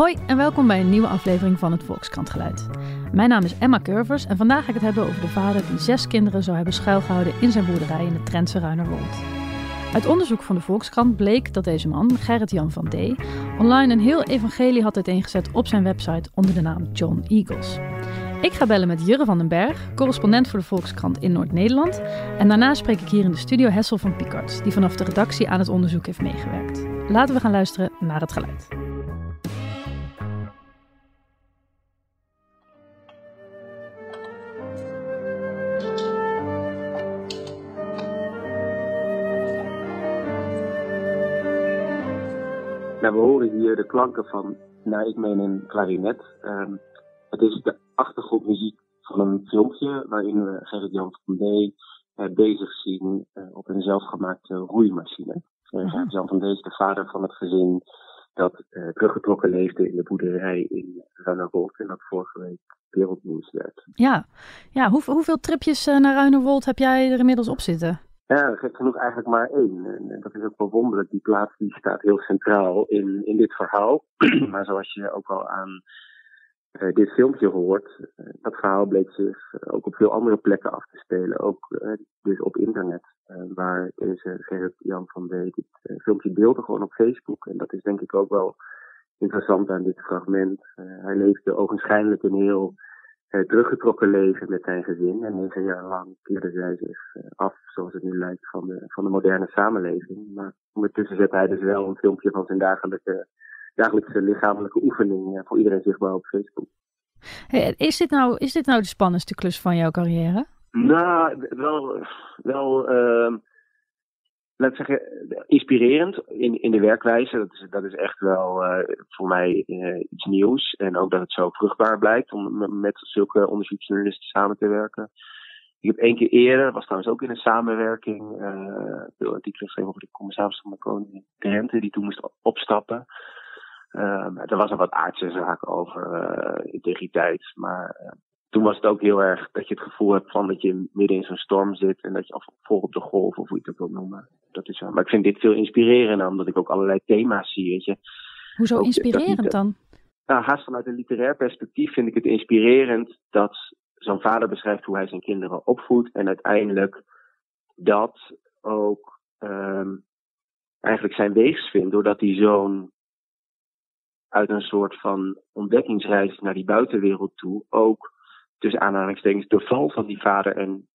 Hoi en welkom bij een nieuwe aflevering van het Volkskrant Geluid. Mijn naam is Emma Curvers en vandaag ga ik het hebben over de vader die zes kinderen zou hebben schuilgehouden in zijn boerderij in de Trentse Ruinerwold. Uit onderzoek van de Volkskrant bleek dat deze man, Gerrit-Jan van D., online een heel evangelie had uiteengezet op zijn website onder de naam John Eagles. Ik ga bellen met Jurre van den Berg, correspondent voor de Volkskrant in Noord-Nederland. En daarna spreek ik hier in de studio Hessel van Picard, die vanaf de redactie aan het onderzoek heeft meegewerkt. Laten we gaan luisteren naar het geluid. Nou, we horen hier de klanken van, nou ik meen een klarinet. Um, het is de achtergrondmuziek van een filmpje waarin we Gerrit-Jan van D. Uh, bezig zien uh, op een zelfgemaakte roeimachine. Uh, Gerrit-Jan van D. is de vader van het gezin dat teruggetrokken leefde in de boerderij in Ruinerwold en dat vorige week wereldnieuws werd. Ja, ja hoe, hoeveel tripjes naar Ruinerwold heb jij er inmiddels op zitten? Ja, gek genoeg eigenlijk maar één. En dat is ook wel wonderlijk. Die plaats die staat heel centraal in, in dit verhaal. maar zoals je ook al aan uh, dit filmpje hoort, uh, dat verhaal bleek zich uh, ook op veel andere plekken af te spelen. Ook dus op internet, waar deze Gerrit-Jan van D. dit filmpje deelde gewoon op Facebook. En dat is denk ik ook wel interessant aan dit fragment. hij leefde ogenschijnlijk een heel teruggetrokken leven met zijn gezin. En negen jaar lang keerde zij zich af, zoals het nu lijkt, van de, van de moderne samenleving. Maar ondertussen zet hij dus wel een filmpje van zijn dagelijke dagelijkse lichamelijke oefening eh, voor iedereen zichtbaar op Facebook. Hey, is, dit nou, is dit nou de spannendste klus van jouw carrière? Nou, wel, wel uh, laat zeggen, inspirerend in, in de werkwijze. Dat is, dat is echt wel uh, voor mij uh, iets nieuws. En ook dat het zo vruchtbaar blijkt om met zulke onderzoeksjournalisten samen te werken. Ik heb één keer eerder, was trouwens ook in een samenwerking, uh, veel artikelen geschreven over de commissaris van de Koning Rente, die toen moest opstappen. Um, er was een wat aardse zaak over integriteit. Maar toen was het ook heel erg dat je het gevoel hebt van dat je midden in zo'n storm zit. En dat je vol op de golf of hoe je het ook wil noemen. Dat is, uh, maar ik vind dit veel inspirerender omdat ik ook allerlei thema's zie. Weet je. Hoezo ook, inspirerend dan? Nou, haast vanuit een literair perspectief vind ik het inspirerend dat zo'n vader beschrijft hoe hij zijn kinderen opvoedt. En uiteindelijk dat ook um, eigenlijk zijn weegs vindt. Doordat hij zo'n uit een soort van ontdekkingsreis naar die buitenwereld toe ook tussen aanhalingstekens de val van die vader en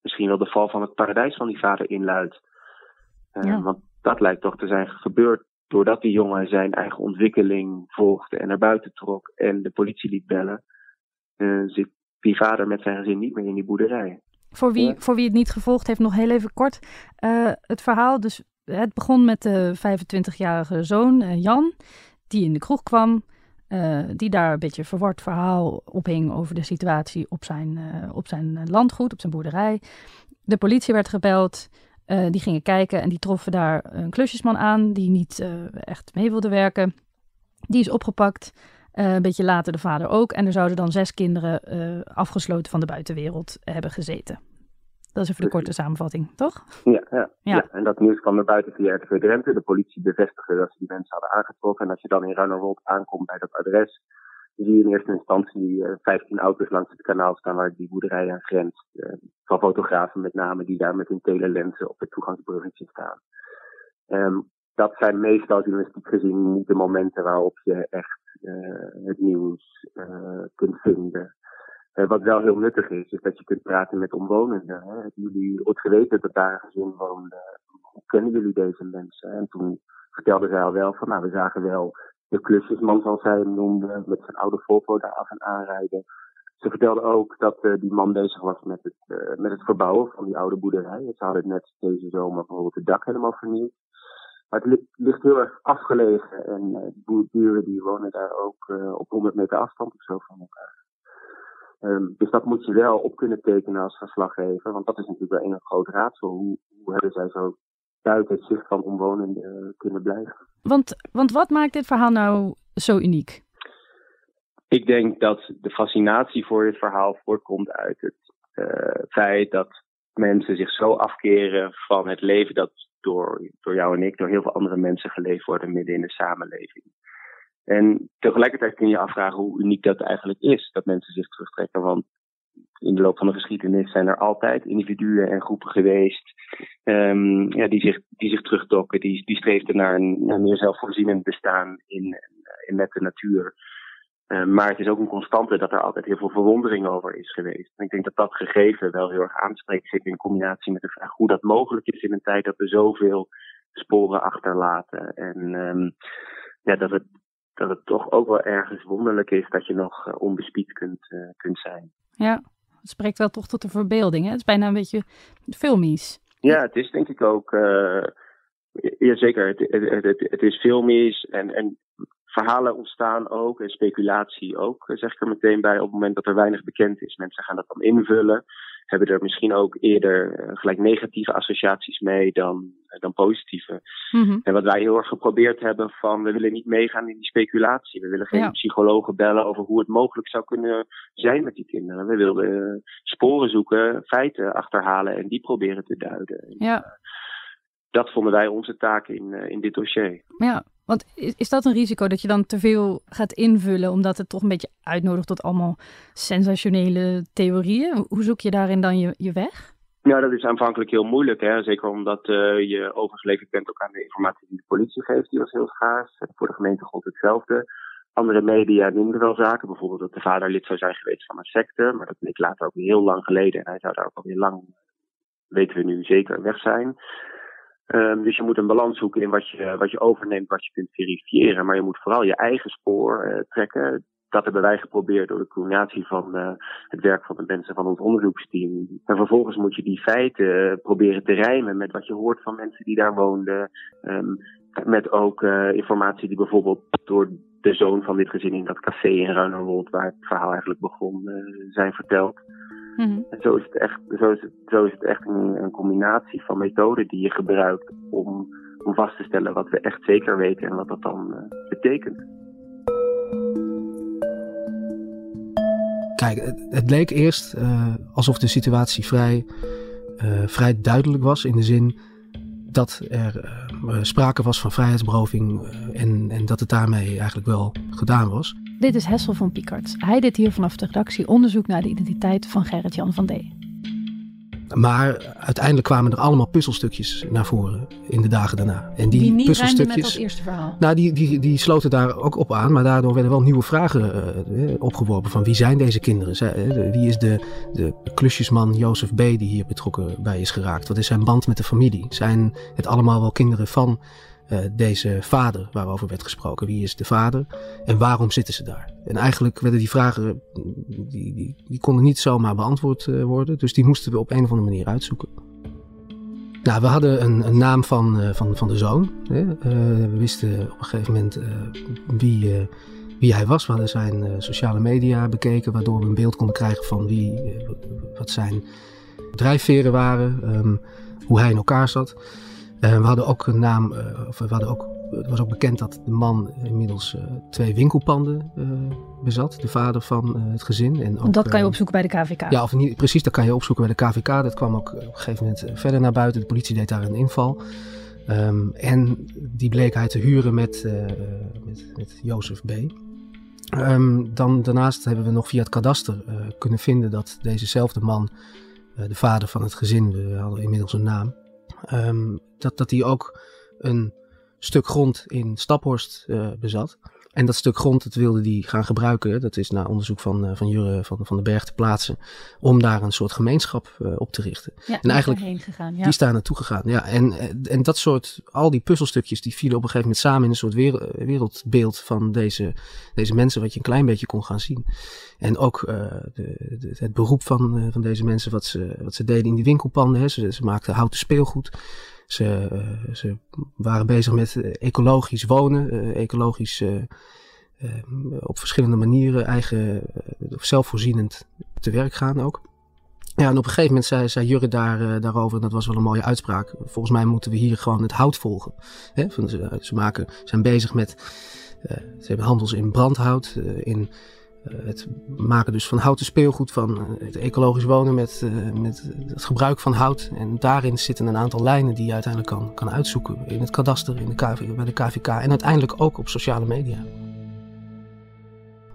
misschien wel de val van het paradijs van die vader inluidt. Uh, ja. Want dat lijkt toch te zijn gebeurd doordat die jongen zijn eigen ontwikkeling volgde en naar buiten trok en de politie liet bellen. Uh, zit die vader met zijn gezin niet meer in die boerderij. Voor wie, voor wie het niet gevolgd heeft, nog heel even kort. Uh, het verhaal, dus het begon met de 25-jarige zoon Jan die in de kroeg kwam. Uh, die daar een beetje verward verhaal ophing over de situatie op zijn, uh, op zijn landgoed, op zijn boerderij. De politie werd gebeld. Uh, die gingen kijken en die troffen daar een klusjesman aan die niet echt mee wilde werken. Die is opgepakt. een beetje later de vader ook. En er zouden dan zes kinderen afgesloten van de buitenwereld hebben gezeten. Dat is even de korte samenvatting, toch? Ja, ja, ja. ja. en dat nieuws kwam naar buiten via RTV Drenthe. De politie bevestigde dat ze die mensen hadden aangetrokken. En als je dan in Ruinerwold aankomt bij dat adres, zie je in eerste instantie uh, 15 auto's langs het kanaal staan waar die boerderij aan grenst. Uh, van fotografen met name die daar met hun telelensen op het toegangsbruggetje staan. Um, dat zijn meestal journalistiek gezien niet de momenten waarop je echt uh, het nieuws uh, kunt vinden. Uh, wat wel heel nuttig is, is dat je kunt praten met omwonenden. Hè. Hebben jullie ooit geweten dat daar een gezin woonde? Hoe kennen jullie deze mensen? En toen vertelde zij al wel van, nou, we zagen wel de klusjesman, zoals zij hem noemde, met zijn oude Volvo daar af en aanrijden. Ze vertelde ook dat uh, die man bezig was met het, uh, met het verbouwen van die oude boerderij. Ze hadden net deze zomer bijvoorbeeld het dak helemaal vernieuwd. Maar het ligt heel erg afgelegen en uh, buren die wonen daar ook op 100 meter afstand of zo van elkaar. Um, dus dat moet je wel op kunnen tekenen als verslaggever, want dat is natuurlijk wel een groot raadsel. Hoe, hoe hebben zij zo buiten het zicht van omwonenden uh, kunnen blijven? Want, want wat maakt dit verhaal nou zo uniek? Ik denk dat de fascinatie voor dit verhaal voortkomt uit het uh, feit dat mensen zich zo afkeren van het leven dat door, door jou en ik, door heel veel andere mensen geleefd wordt midden in de samenleving. En tegelijkertijd kun je afvragen hoe uniek dat eigenlijk is, dat mensen zich terugtrekken. Want in de loop van de geschiedenis zijn er altijd individuen en groepen geweest um, ja, die, zich, die zich terugtrokken, die, die streefden naar een, naar meer zelfvoorzienend bestaan in, in, met de natuur. Um, maar het is ook een constante dat er altijd heel veel verwondering over is geweest. En ik denk dat dat gegeven wel heel erg aanspreekt, zeker in combinatie met de vraag hoe dat mogelijk is in een tijd dat we zoveel sporen achterlaten. En um, ja, dat het, dat het toch ook wel ergens wonderlijk is dat je nog uh, onbespied kunt, uh, kunt zijn. Ja, het spreekt wel toch tot de verbeelding. Hè? Het is bijna een beetje filmisch. Ja, het is denk ik ook. Uh, ja, zeker. Het, het, het, het, is filmisch en, en verhalen ontstaan ook en speculatie ook, zeg ik er meteen bij, op het moment dat er weinig bekend is. Mensen gaan dat dan invullen, hebben er misschien ook eerder uh, gelijk negatieve associaties mee dan, uh, dan positieve. Mm-hmm. En wat wij heel erg geprobeerd hebben van, we willen niet meegaan in die speculatie. We willen geen ja. psychologen bellen over hoe het mogelijk zou kunnen zijn met die kinderen. We wilden uh, sporen zoeken, feiten achterhalen en die proberen te duiden. Ja. dat vonden wij onze taak in, in dit dossier. Ja, want is, dat een risico dat je dan te veel gaat invullen, omdat het toch een beetje uitnodigt tot allemaal sensationele theorieën? Hoe zoek je daarin dan je, je weg? Ja, dat is aanvankelijk heel moeilijk. Hè? Zeker omdat uh, je overgeleverd bent ook aan de informatie die de politie geeft. Die was heel schaars. Voor de gemeente gold hetzelfde. Andere media noemden wel zaken. Bijvoorbeeld dat de vader lid zou zijn geweest van een secte. Maar dat bleek later ook heel lang geleden. En hij zou daar ook alweer lang, weten we nu zeker, weg zijn. Um, dus je moet een balans zoeken in wat je, wat je overneemt, wat je kunt verifiëren. Maar je moet vooral je eigen spoor uh, trekken. Dat hebben wij geprobeerd door de combinatie van uh, het werk van de mensen van ons onderzoeksteam. En vervolgens moet je die feiten uh, proberen te rijmen met wat je hoort van mensen die daar woonden. Um, met ook informatie die bijvoorbeeld door de zoon van dit gezin in dat café in Ruinerwold, waar het verhaal eigenlijk begon, zijn verteld. En zo is het echt, zo is het, zo is het echt een, een combinatie van methoden die je gebruikt om, om vast te stellen wat we echt zeker weten en wat dat dan uh, betekent. Kijk, het, het leek eerst uh, alsof de situatie vrij, uh, vrij duidelijk was in de zin dat er sprake was van vrijheidsberoving en, en dat het daarmee eigenlijk wel gedaan was. Dit is Hessel van Picard. Hij deed hier vanaf de redactie onderzoek naar de identiteit van Gerrit-Jan van D. Maar uiteindelijk kwamen er allemaal puzzelstukjes naar voren in de dagen daarna. En die, die niet puzzelstukjes, met dat eerste verhaal. Nou, die, die, die sloten daar ook op aan, maar daardoor werden wel nieuwe vragen uh, opgeworpen. Van wie zijn deze kinderen? Zij, wie is de, de klusjesman Jozef B. die hier betrokken bij is geraakt? Wat is zijn band met de familie? Zijn het allemaal wel kinderen van uh, deze vader waarover werd gesproken. Wie is de vader en waarom zitten ze daar? En eigenlijk werden die vragen, die, die, die konden niet zomaar beantwoord uh, worden. Dus die moesten we op een of andere manier uitzoeken. Nou, we hadden een, een naam van, uh, van, van de zoon. Hè? we wisten op een gegeven moment wie, wie hij was. We hadden zijn sociale media bekeken, waardoor we een beeld konden krijgen van wie, wat zijn drijfveren waren, um, hoe hij in elkaar zat. Uh, we hadden ook een naam, uh, of we hadden ook, het was ook bekend dat de man inmiddels uh, twee winkelpanden bezat, de vader van het gezin. En ook, dat kan je opzoeken bij de KVK? Ja, of niet, precies, dat kan je opzoeken bij de KVK. Dat kwam ook op een gegeven moment verder naar buiten. De politie deed daar een inval. Um, en die bleek hij te huren met, met, met Jozef B. Um, dan, daarnaast hebben we nog via het kadaster kunnen vinden dat dezezelfde man, de vader van het gezin, we hadden inmiddels een naam, um, dat, dat hij ook een stuk grond in Staphorst uh, bezat. En dat stuk grond, dat wilde hij gaan gebruiken. Dat is na onderzoek van, uh, van Jure van, van den Berg te plaatsen. Om daar een soort gemeenschap uh, op te richten. Ja, en eigenlijk, heen gegaan, ja. die is daar naartoe gegaan. Ja, en, en dat soort, al die puzzelstukjes, die vielen op een gegeven moment samen in een soort wereldbeeld van deze, deze mensen. Wat je een klein beetje kon gaan zien. En ook uh, de, de, het beroep van, van deze mensen, wat ze, wat ze deden in die winkelpanden. Hè. Ze, ze maakten houten speelgoed. Ze, uh, ze waren bezig met ecologisch wonen, uh, ecologisch uh, op verschillende manieren eigen, zelfvoorzienend te werk gaan ook. Ja, en op een gegeven moment zei, zei Jurre daar, daarover, en dat was wel een mooie uitspraak. Volgens mij moeten we hier gewoon het hout volgen. Hè? Ze, ze maken, zijn bezig met, ze hebben handels in brandhout, in eh, het maken dus van houten speelgoed, van eh, het ecologisch wonen met, uh, met het gebruik van hout. En daarin zitten een aantal lijnen die je uiteindelijk kan, kan uitzoeken in het kadaster, in de KV, bij de KVK en uiteindelijk ook op sociale media.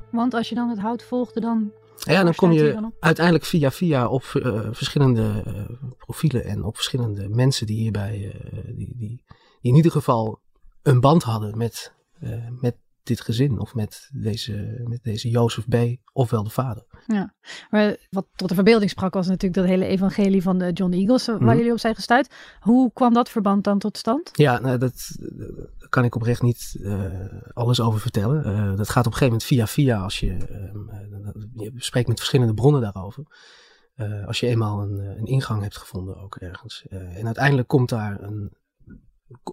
Want als je dan het hout volgde, dan. Ja, dan kom je uiteindelijk via via op verschillende profielen en op verschillende mensen die hierbij, die, die, die in ieder geval een band hadden met, met dit gezin of met deze, met deze Jozef B. ofwel de vader. Ja, maar wat tot de verbeelding sprak was natuurlijk dat hele evangelie van de John Eagles waar mhm. jullie op zijn gestuurd. Hoe kwam dat verband dan tot stand? Ja, nou, dat, daar kan ik oprecht niet uh, alles over vertellen. Uh, dat gaat op een gegeven moment via via als je, uh, je spreekt met verschillende bronnen daarover. als je eenmaal een, een, ingang hebt gevonden ook ergens. en uiteindelijk komt daar een,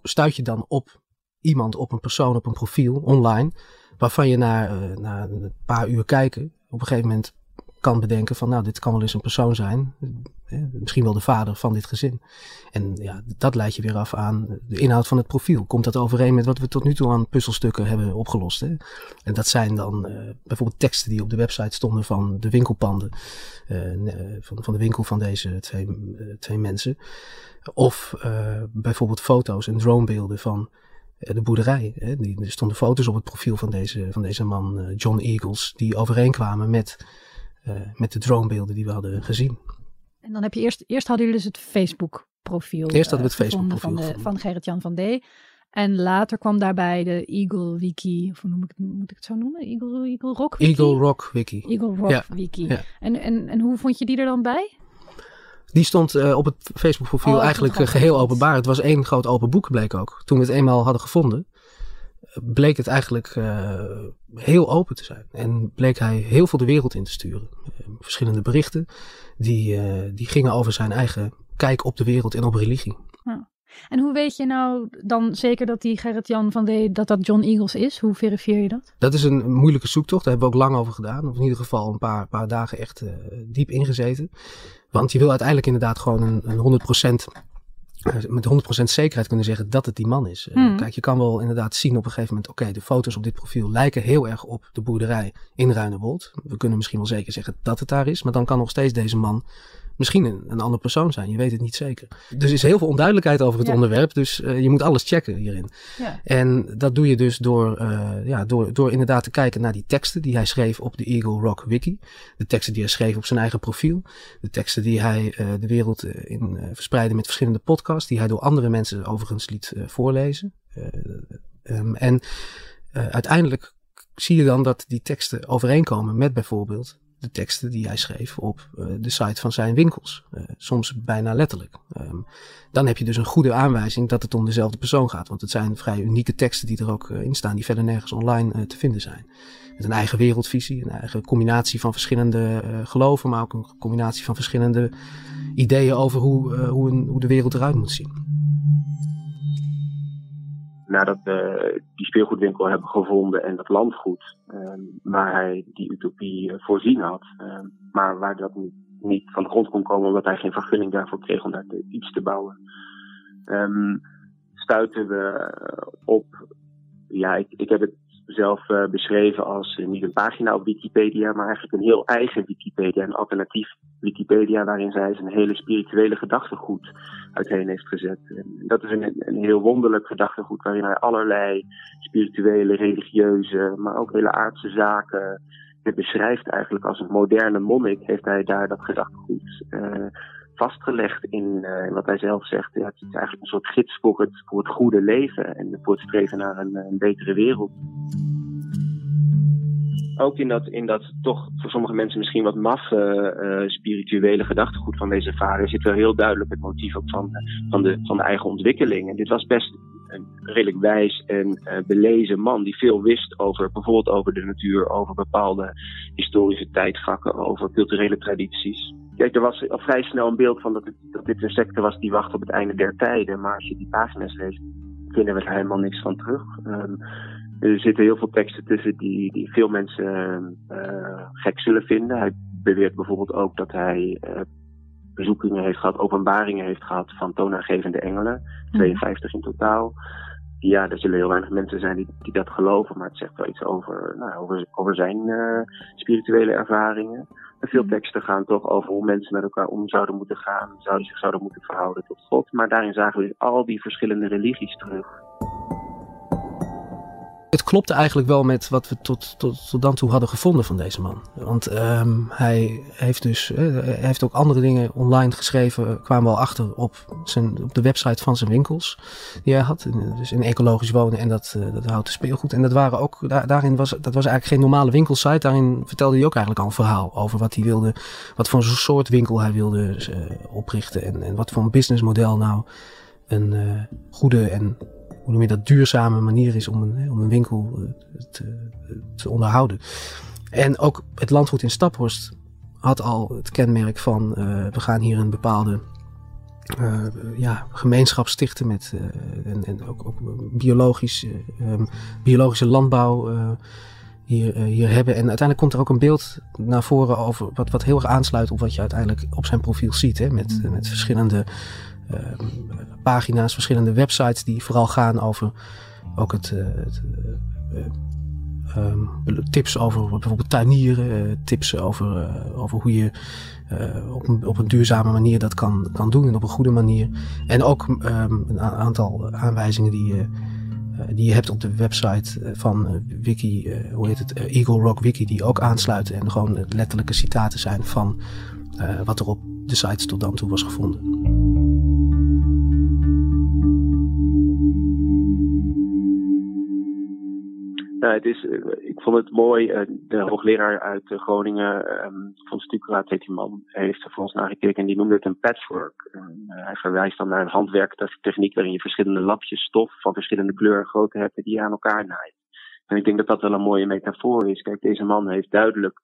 stuit je dan op iemand op een persoon, op een profiel online, waarvan je na, na een paar uur kijken op een gegeven moment kan bedenken van nou, dit kan wel eens een persoon zijn, misschien wel de vader van dit gezin. En ja, dat leidt je weer af aan de inhoud van het profiel. Komt dat overeen met wat we tot nu toe aan puzzelstukken hebben opgelost? Hè? En dat zijn dan bijvoorbeeld teksten die op de website stonden van de winkelpanden, van, van de winkel van deze twee, twee mensen. Of bijvoorbeeld foto's en dronebeelden van eh, de boerderij. Hè. Er stonden foto's op het profiel van deze, van deze man, eh, John Eagles, die overeenkwamen met, uh, met de dronebeelden die we hadden gezien. En dan heb je eerst, eerst hadden jullie dus het Facebook profiel. Eerst hadden we het Facebook profiel van, van Gerrit-Jan van D. En later kwam daarbij de Eagle Wiki, of hoe noem ik moet ik het zo noemen? Eagle, Eagle Rock Wiki? Eagle Rock Wiki. Eagle Rock Wiki. Ja. En, en, en hoe vond je die er dan bij? Die stond uh, op het Facebook profiel oh, eigenlijk uh, geheel openbaar. Het was één groot open boek bleek ook. Toen we het eenmaal hadden gevonden, bleek het eigenlijk uh, heel open te zijn. En bleek hij heel veel de wereld in te sturen. verschillende berichten die, die gingen over zijn eigen kijk op de wereld en op religie. En hoe weet je nou dan zeker dat die Gerrit-Jan van D, dat dat John Eagles is? Hoe verifieer je dat? Dat is een moeilijke zoektocht. Daar hebben we ook lang over gedaan. Of in ieder geval een paar, paar dagen echt uh, diep ingezeten. Want je wil uiteindelijk inderdaad gewoon een, een 100% eh, met 100% zekerheid kunnen zeggen dat het die man is. Uh, Kijk, je kan wel inderdaad zien op een gegeven moment, oké, de foto's op dit profiel lijken heel erg op de boerderij in Ruinewold. We kunnen misschien wel zeker zeggen dat het daar is, maar dan kan nog steeds deze man misschien een, een andere persoon zijn. Je weet het niet zeker. Dus er is heel veel onduidelijkheid over het onderwerp. Dus uh, je moet alles checken hierin. Ja. En dat doe je dus door, uh, ja, door, door inderdaad te kijken naar die teksten die hij schreef op de Eagle Rock Wiki. De teksten die hij schreef op zijn eigen profiel. De teksten die hij uh, de wereld in verspreidde met verschillende podcasts. Die hij door andere mensen overigens liet voorlezen. Um, en uiteindelijk zie je dan dat die teksten overeenkomen met bijvoorbeeld de teksten die hij schreef op uh, de site van zijn winkels. Uh, soms bijna letterlijk. Um, dan heb je dus een goede aanwijzing dat het om dezelfde persoon gaat. Want het zijn vrij unieke teksten die er ook uh, in staan, die verder nergens online te vinden zijn. Met een eigen wereldvisie, een eigen combinatie van verschillende geloven, maar ook een combinatie van verschillende ideeën over hoe, hoe, een, hoe de wereld eruit moet zien nadat we die speelgoedwinkel hebben gevonden en dat landgoed um, waar hij die utopie uh, voorzien had, um, maar waar dat niet, van de grond kon komen omdat hij geen vergunning daarvoor kreeg om daar iets te bouwen, um, stuiten we eh, op, ja, ik, ik heb het zelf uh, beschreven als uh, niet een pagina op Wikipedia, maar eigenlijk een heel eigen Wikipedia, een alternatief Wikipedia, waarin zij zijn hele spirituele gedachtegoed uiteen heeft gezet. En dat is een, een heel wonderlijk gedachtegoed, waarin hij allerlei spirituele, religieuze, maar ook hele aardse zaken het beschrijft eigenlijk als een moderne monnik, heeft hij daar dat gedachtegoed vastgelegd in uh, wat hij zelf zegt. Ja, het is eigenlijk een soort gids voor het, voor het goede leven en voor het streven naar een, betere wereld. Ook in dat, in dat toch voor sommige mensen misschien wat maffe uh, spirituele gedachtegoed van deze vader zit wel heel duidelijk het motief ook van, van, de, van de eigen ontwikkeling. En dit was best een redelijk wijs en uh, belezen man die veel wist over bijvoorbeeld over de natuur, over bepaalde historische tijdvakken, over culturele tradities. Kijk, er was al vrij snel een beeld van dat, het, dat dit een secte was die wacht op het einde der tijden. Maar als je die pagina's leest, vinden we er helemaal niks van terug. Um, er zitten heel veel teksten tussen die, die veel mensen uh, gek zullen vinden. Hij beweert bijvoorbeeld ook dat hij uh, bezoekingen heeft gehad, openbaringen heeft gehad van toonaangevende engelen. 52 in totaal. Ja, er zullen heel weinig mensen zijn die, die dat geloven, maar het zegt wel iets over, nou, over, over zijn uh, spirituele ervaringen. En veel mhm. teksten gaan toch over hoe mensen met elkaar om zouden moeten gaan, zouden zich zouden moeten verhouden tot God. Maar daarin zagen we al die verschillende religies terug. Het klopte eigenlijk wel met wat we tot, tot, tot dan toe hadden gevonden van deze man. Want ehm, hij heeft dus hij heeft ook andere dingen online geschreven, kwamen we al achter op, zijn, op de website van zijn winkels die hij had. Dus in ecologisch wonen en dat, uh, dat houten speelgoed. En dat waren ook, daar, daarin was, dat was eigenlijk geen normale winkelsite. Daarin vertelde hij ook eigenlijk al een verhaal over wat hij wilde, wat voor soort winkel hij wilde oprichten en, en wat voor een businessmodel nou een goede en hoe noem je dat, duurzame manier is om een, om een winkel eh, te, te onderhouden. En ook het landgoed in Staphorst had al het kenmerk van uh, we gaan hier een bepaalde uh, ja, gemeenschap stichten met uh, en, en ook, ook biologisch, um, biologische landbouw hier, hier hebben. En uiteindelijk komt er ook een beeld naar voren over wat, wat heel erg aansluit op wat je uiteindelijk op zijn profiel ziet. Hè, met, met verschillende Ehm, pagina's, verschillende websites die vooral gaan over ook het, uh, het um, tips over bijvoorbeeld tuinieren, tips over, over hoe je op, een, op een duurzame manier dat kan, kan doen en op een goede manier. En ook um, een aantal aanwijzingen die je, die je hebt op de website van Wiki, hoe heet het, Eagle Rock Wiki, die ook aansluiten en gewoon letterlijke citaten zijn van wat er op de sites tot dan toe was gevonden. Nou, het is, eh, ik vond het mooi. Eh, de hoogleraar uit eh, Groningen, van Stukeraad heet die man, heeft er voor ons naar gekeken en die noemde het een patchwork. hij verwijst dan naar een handwerktechniek waarin je verschillende lapjes stof van verschillende kleuren en grootte hebt die je aan elkaar naait. En ik denk dat dat wel een mooie metafoor is. Kijk, deze man heeft duidelijk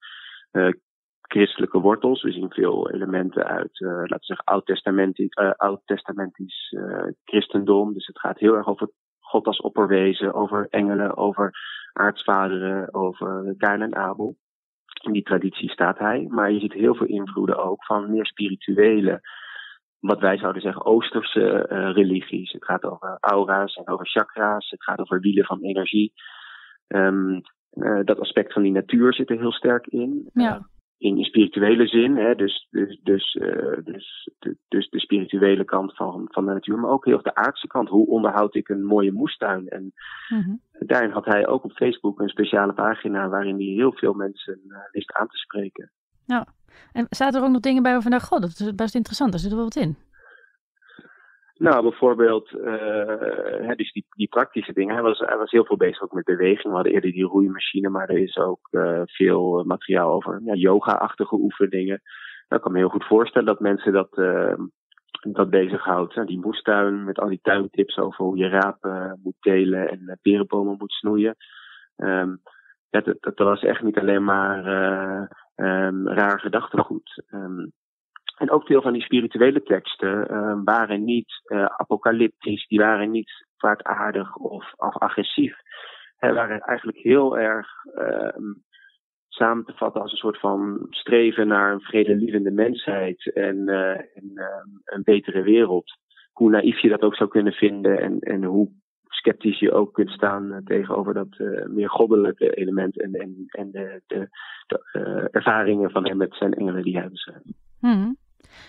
christelijke wortels. We zien veel elementen uit, uh, laten we zeggen, oud-testamentisch, oud-testamentisch christendom. Dus het gaat heel erg over God als opperwezen, over engelen, over aartsvaderen, over Kain en Abel. In die traditie staat hij. Maar je ziet heel veel invloeden ook van meer spirituele, wat wij zouden zeggen Oosterse uh, religies. Het gaat over aura's en over chakra's. Het gaat over wielen van energie. Um, uh, dat aspect van die natuur zit er heel sterk in. Ja in spirituele zin, hè, dus, dus, dus, uh, dus, de, dus de spirituele kant van, van de natuur, maar ook heel de aardse kant. Hoe onderhoud ik een mooie moestuin? En mm-hmm. daarin had hij ook op Facebook een speciale pagina waarin hij heel veel mensen uh, wist aan te spreken. Ja, en zaten er ook nog dingen bij waarvan dacht, god, dat is best interessant, daar zit er wel wat in. Nou, bijvoorbeeld, uh, dus die, die praktische dingen. Hij was, hij was heel veel bezig ook met beweging. We hadden eerder die roeimachine, maar er is ook uh, veel materiaal over ja, yoga-achtige oefeningen. Nou, ik kan me heel goed voorstellen dat mensen dat, uh, dat bezighoudt. Nou, die moestuin met al die tuintips over hoe je rapen moet telen en perenbomen moet snoeien. Um, dat, dat, was echt niet alleen maar um, raar gedachtegoed. Um, en ook veel van die spirituele teksten uh, waren niet uh, apocalyptisch, die waren niet kwaadaardig of, of agressief. Ze waren eigenlijk heel erg uh, samen te vatten als een soort van streven naar een vredelievende mensheid en, en een betere wereld. Hoe naïef je dat ook zou kunnen vinden en, en hoe sceptisch je ook kunt staan tegenover dat meer goddelijke element en, en, en de, de, de ervaringen van hem met zijn engelen die hij beschrijft. Hmm.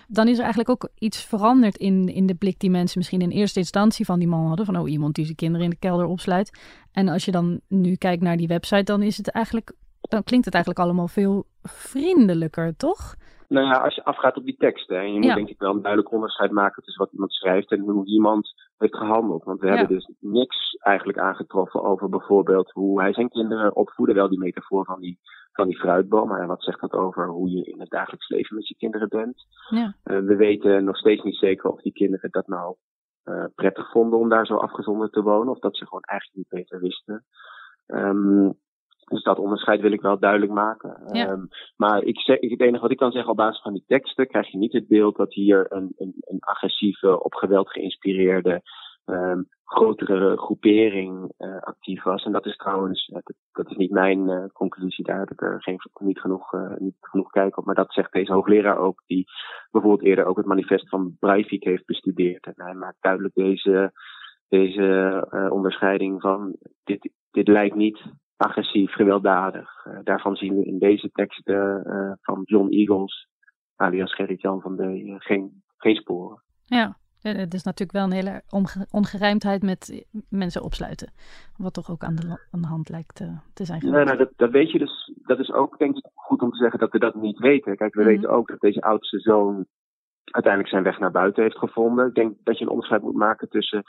Dan is er eigenlijk ook iets veranderd in, in de blik die mensen misschien in eerste instantie van die man hadden. Van oh, iemand die zijn kinderen in de kelder opsluit. En als je dan nu kijkt naar die website, dan is het eigenlijk. Dan klinkt het eigenlijk allemaal veel vriendelijker, toch? Nou ja, als je afgaat op die teksten. En je moet ja. denk ik wel een duidelijk onderscheid maken tussen wat iemand schrijft en hoe iemand heeft gehandeld. Want we ja. hebben dus niks eigenlijk aangetroffen over bijvoorbeeld hoe hij zijn kinderen opvoedde. Wel die metafoor van die van die fruitboom. Maar wat zegt dat over hoe je in het dagelijks leven met je kinderen bent? Ja. Uh, we weten nog steeds niet zeker of die kinderen dat nou uh, prettig vonden om daar zo afgezonderd te wonen. Of dat ze gewoon eigenlijk niet beter wisten. Um, dus dat onderscheid wil ik wel duidelijk maken. Ja. Um, maar ik zeg, het enige wat ik kan zeggen op basis van die teksten, krijg je niet het beeld dat hier een, een, een agressieve, op geweld geïnspireerde um, grotere groepering uh, actief was. En dat is trouwens, uh, dat, dat, is niet mijn uh, conclusie, daar heb ik er geen, niet, genoeg, niet genoeg kijk op. Maar dat zegt deze hoogleraar ook, die bijvoorbeeld eerder ook het manifest van Breivik heeft bestudeerd. En hij maakt duidelijk deze, deze onderscheiding van, dit, dit lijkt niet agressief, gewelddadig. daarvan zien we in deze teksten van John Eagles, alias Gerrit-Jan van de geen, geen sporen. Ja, Het is natuurlijk wel een hele ongerijmdheid met mensen opsluiten. Wat toch ook aan de, aan de hand lijkt uh, te zijn Nee, nou, dat, dat, weet je dus. Dat is ook denk ik goed om te zeggen dat we dat niet weten. Kijk, we mhm. weten ook dat deze oudste zoon uiteindelijk zijn weg naar buiten heeft gevonden. Ik denk dat je een onderscheid moet maken tussen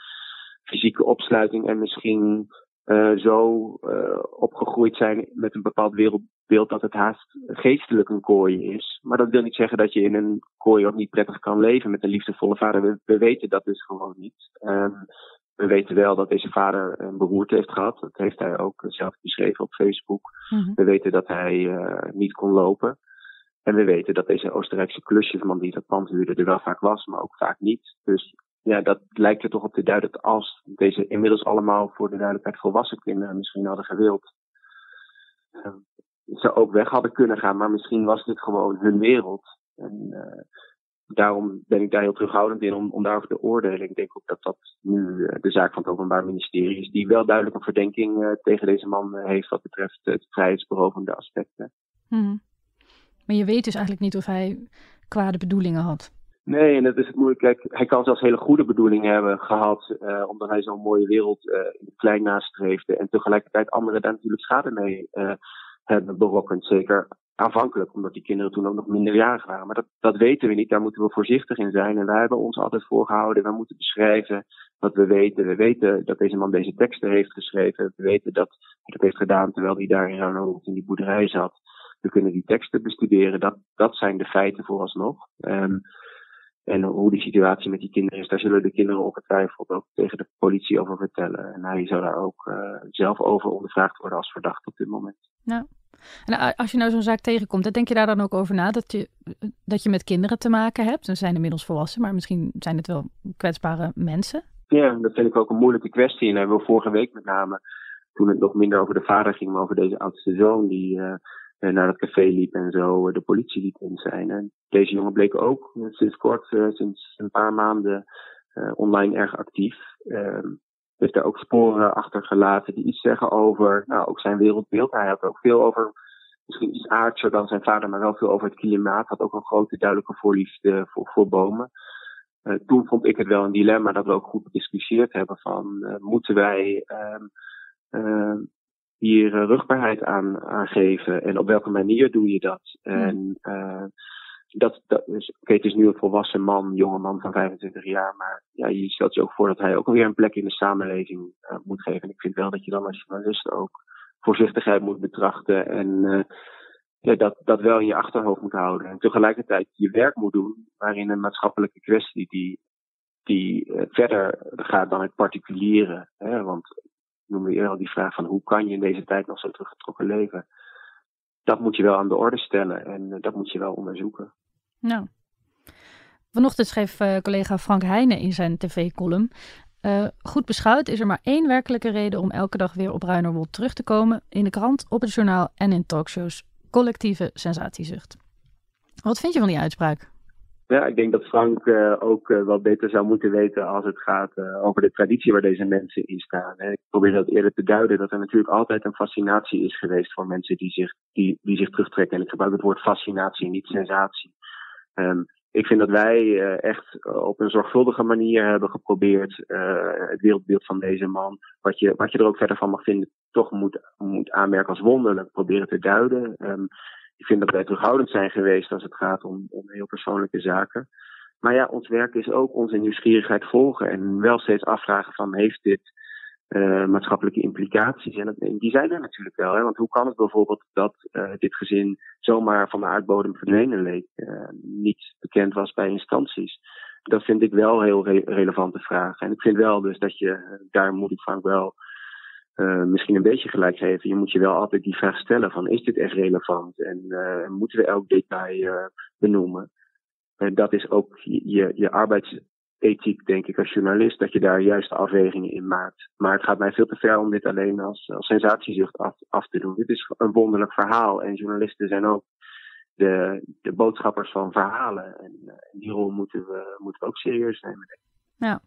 fysieke opsluiting en misschien uh, zo uh, opgegroeid zijn met een bepaald wereldbeeld dat het haast geestelijk een kooi is. Maar dat wil niet zeggen dat je in een kooi ook niet prettig kan leven met een liefdevolle vader. We, we weten dat dus gewoon niet. Um, we weten wel dat deze vader een beroerte heeft gehad. Dat heeft hij ook zelf beschreven op Facebook. Mm-hmm. We weten dat hij uh, niet kon lopen. En we weten dat deze Oostenrijkse klusjesman die dat pand huurde er wel vaak was, maar ook vaak niet. Dus ja, dat lijkt er toch op te duiden dat als deze inmiddels allemaal voor de duidelijkheid volwassen kinderen misschien hadden gewild, uh, ze ook weg hadden kunnen gaan. Maar misschien was dit gewoon hun wereld. En uh, daarom ben ik daar heel terughoudend in om, om daarover te oordelen. Ik denk ook dat dat nu uh, de zaak van het Openbaar Ministerie is, die wel duidelijk een verdenking tegen deze man heeft wat betreft het vrijheidsberovende aspecten. Hmm. Maar je weet dus eigenlijk niet of hij kwade bedoelingen had. Nee, en dat is het moeilijk. Kijk, hij kan zelfs hele goede bedoelingen hebben gehad, uh, omdat hij zo'n mooie wereld uh, in klein nastreefde. En tegelijkertijd anderen daar natuurlijk schade mee uh, hebben berokkend. Zeker aanvankelijk, omdat die kinderen toen ook nog minderjarig waren. Maar dat, dat weten we niet, daar moeten we voorzichtig in zijn. En wij hebben ons altijd voorgehouden, we moeten beschrijven wat we weten. We weten dat deze man deze teksten heeft geschreven. We weten dat hij dat heeft gedaan terwijl hij daar in in die boerderij zat. We kunnen die teksten bestuderen. Dat, dat zijn de feiten vooralsnog. Um, en hoe die situatie met die kinderen is, daar zullen de kinderen ongetwijfeld ook tegen de politie over vertellen. En hij zou daar ook uh, zelf over ondervraagd worden als verdachte op dit moment. Nou, en als je nou zo'n zaak tegenkomt, denk je daar dan ook over na dat je, dat je met kinderen te maken hebt? Ze zijn inmiddels volwassen, maar misschien zijn het wel kwetsbare mensen. Ja, dat vind ik ook een moeilijke kwestie. En hebben we vorige week met name, toen het nog minder over de vader ging, maar over deze oudste zoon, die uh, naar het café liep en zo de politie liep in zijn. En deze jongen bleek ook sinds kort, sinds een paar maanden online erg actief. heeft daar ook sporen achtergelaten die iets zeggen over nou, ook zijn wereldbeeld. Hij had ook veel over, misschien iets aardser dan zijn vader, maar wel veel over het klimaat. Had ook een grote duidelijke voorliefde voor, voor bomen. Toen vond ik het wel een dilemma dat we ook goed gediscussieerd hebben van moeten wij um, uh, hier uh, rugbaarheid aan, aan geven en op welke manier doe je dat? Mm. En uh, dat, dat is, oké, okay, het is nu een volwassen man, jonge man van 25 jaar, maar ja, je stelt je ook voor dat hij ook alweer een plek in de samenleving uh, moet geven. En ik vind wel dat je dan als journalist ook voorzichtigheid moet betrachten en ja, dat, dat wel in je achterhoofd moet houden. En tegelijkertijd je werk moet doen, waarin een maatschappelijke kwestie die, die verder gaat dan het particuliere. Hè? Want noemde eerder al die vraag van hoe kan je in deze tijd nog zo teruggetrokken leven? Dat moet je wel aan de orde stellen en dat moet je wel onderzoeken. Nou, vanochtend schreef uh, collega Frank Heijnen in zijn tv-column. Uh, goed beschouwd is er maar één werkelijke reden om elke dag weer op Ruinerwold terug te komen. In de krant, op het journaal en in talkshows. Collectieve sensatiezucht. Wat vind je van die uitspraak? Ja, ik denk dat Frank uh, ook uh, wel beter zou moeten weten als het gaat uh, over de traditie waar deze mensen in staan. Hè. Ik probeer dat eerder te duiden dat er natuurlijk altijd een fascinatie is geweest voor mensen die zich, die, die zich terugtrekken. En ik gebruik het woord fascinatie, niet sensatie. Um, ik vind dat wij echt op een zorgvuldige manier hebben geprobeerd het wereldbeeld van deze man, wat je, wat je er ook verder van mag vinden, toch moet, moet aanmerken als wonderlijk, proberen te duiden. Um, ik vind dat wij terughoudend zijn geweest als het gaat om, om heel persoonlijke zaken. Maar ja, ons werk is ook onze nieuwsgierigheid volgen en wel steeds afvragen van heeft dit uh, maatschappelijke implicaties? En, en, die zijn er natuurlijk wel. Hè? Want hoe kan het bijvoorbeeld dat uh, dit gezin zomaar van de aardbodem verdwenen leek, uh, niet bekend was bij instanties? Dat vind ik wel heel re relevante vragen. En ik vind wel dus dat je, daar moet ik van wel uh, misschien een beetje gelijk geven. Je moet je wel altijd die vraag stellen van is dit echt relevant en uh, moeten we elk detail uh, benoemen. En dat is ook je, je arbeidsethiek, denk ik, als journalist, dat je daar juiste afwegingen in maakt. Maar het gaat mij veel te ver om dit alleen als, als sensatiezucht af, af te doen. Dit is een wonderlijk verhaal en journalisten zijn ook de, de boodschappers van verhalen. En, die rol moeten we, moeten we ook serieus nemen. Ja,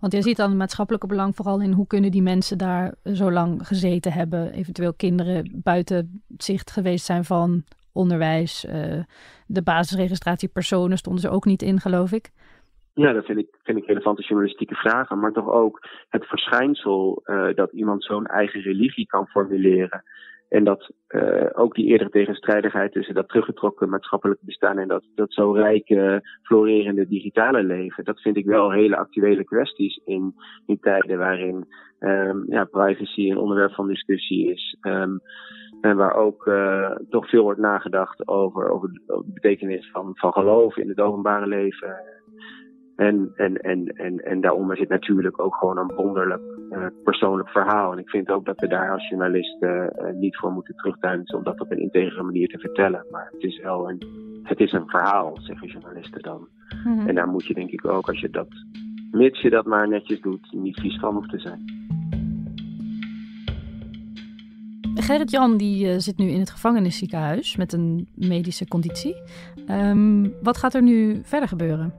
want je ziet dan het maatschappelijke belang vooral in hoe kunnen die mensen daar zo lang gezeten hebben. Eventueel kinderen buiten zicht geweest zijn van onderwijs. Uh, de basisregistratie personen stonden ze ook niet in, geloof ik. Ja, dat vind ik, vind ik relevante journalistieke vragen. Maar toch ook het verschijnsel uh, dat iemand zo'n eigen religie kan formuleren. En dat uh, ook die eerdere tegenstrijdigheid tussen dat teruggetrokken maatschappelijk bestaan en dat, dat zo rijke, florerende digitale leven. Dat vind ik wel hele actuele kwesties in, in tijden waarin um, ja, privacy een onderwerp van discussie is. Um, en waar ook uh, toch veel wordt nagedacht over, over de betekenis van, van geloof in het openbare leven. En, en, en, en, en daaronder zit natuurlijk ook gewoon een wonderlijk uh, persoonlijk verhaal. En ik vind ook dat we daar als journalisten uh, niet voor moeten terugtuinen om dat op een integere manier te vertellen. Maar het is wel een, het is een verhaal, zeggen journalisten dan. Mm -hmm. En daar moet je denk ik ook, als je dat, mits je dat maar netjes doet, niet vies van hoeft te zijn. Gerrit-Jan die uh, zit nu in het gevangenisziekenhuis met een medische conditie. Um, wat gaat er nu verder gebeuren?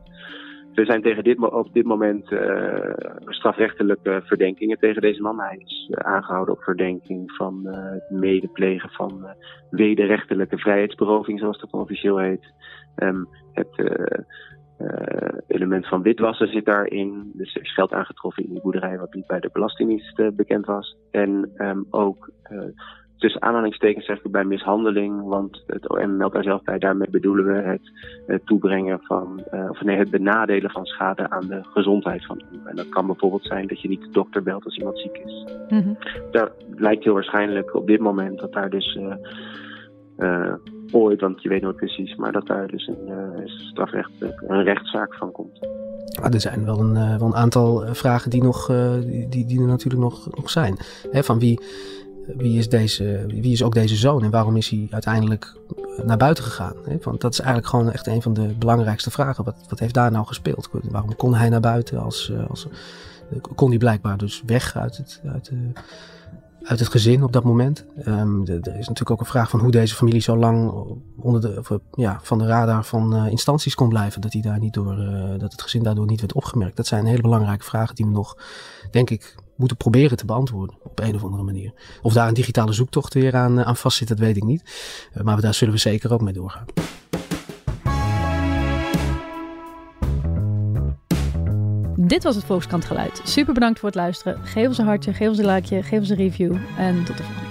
Er zijn tegen dit, op dit moment uh, strafrechtelijke verdenkingen tegen deze man. Hij is uh, aangehouden op verdenking van het medeplegen van wederrechtelijke vrijheidsberoving, zoals dat officieel heet. Um, het element van witwassen zit daarin. Dus er is geld aangetroffen in die boerderij wat niet bij de Belastingdienst bekend was. En um, ook tussen aanhalingstekens zeg ik bij mishandeling, want het OM meldt daar zelf bij. Daarmee bedoelen we het, het toebrengen van, uh, of nee, het benadelen van schade aan de gezondheid van iemand. En dat kan bijvoorbeeld zijn dat je niet de dokter belt als iemand ziek is. Mm -hmm. Daar lijkt heel waarschijnlijk op dit moment dat daar dus uh, uh, ooit, want je weet nooit precies, maar dat daar dus een strafrecht, een rechtszaak van komt. Ah, er zijn wel een, wel een aantal vragen die, nog, die, die er natuurlijk nog, nog zijn. Hè, van wie wie is, deze, wie is ook deze zoon en waarom is hij uiteindelijk naar buiten gegaan? Want dat is eigenlijk gewoon echt een van de belangrijkste vragen. Wat, wat heeft daar nou gespeeld? Waarom kon hij naar buiten? Als, als, kon hij blijkbaar dus weg uit het, uit, uit het gezin op dat moment? De, er is natuurlijk ook een vraag van hoe deze familie zo lang onder de, of, ja, van de radar van instanties kon blijven. Dat, hij daar niet door, dat het gezin daardoor niet werd opgemerkt. Dat zijn hele belangrijke vragen die we nog, denk ik, moeten proberen te beantwoorden op een of andere manier. Of daar een digitale zoektocht weer aan, aan vastzit, dat weet ik niet. Uh, maar daar zullen we zeker ook mee doorgaan. Dit was het Volkskrant Geluid. Super bedankt voor het luisteren. Geef ons een hartje, geef ons een likeje, geef ons een review en tot de volgende.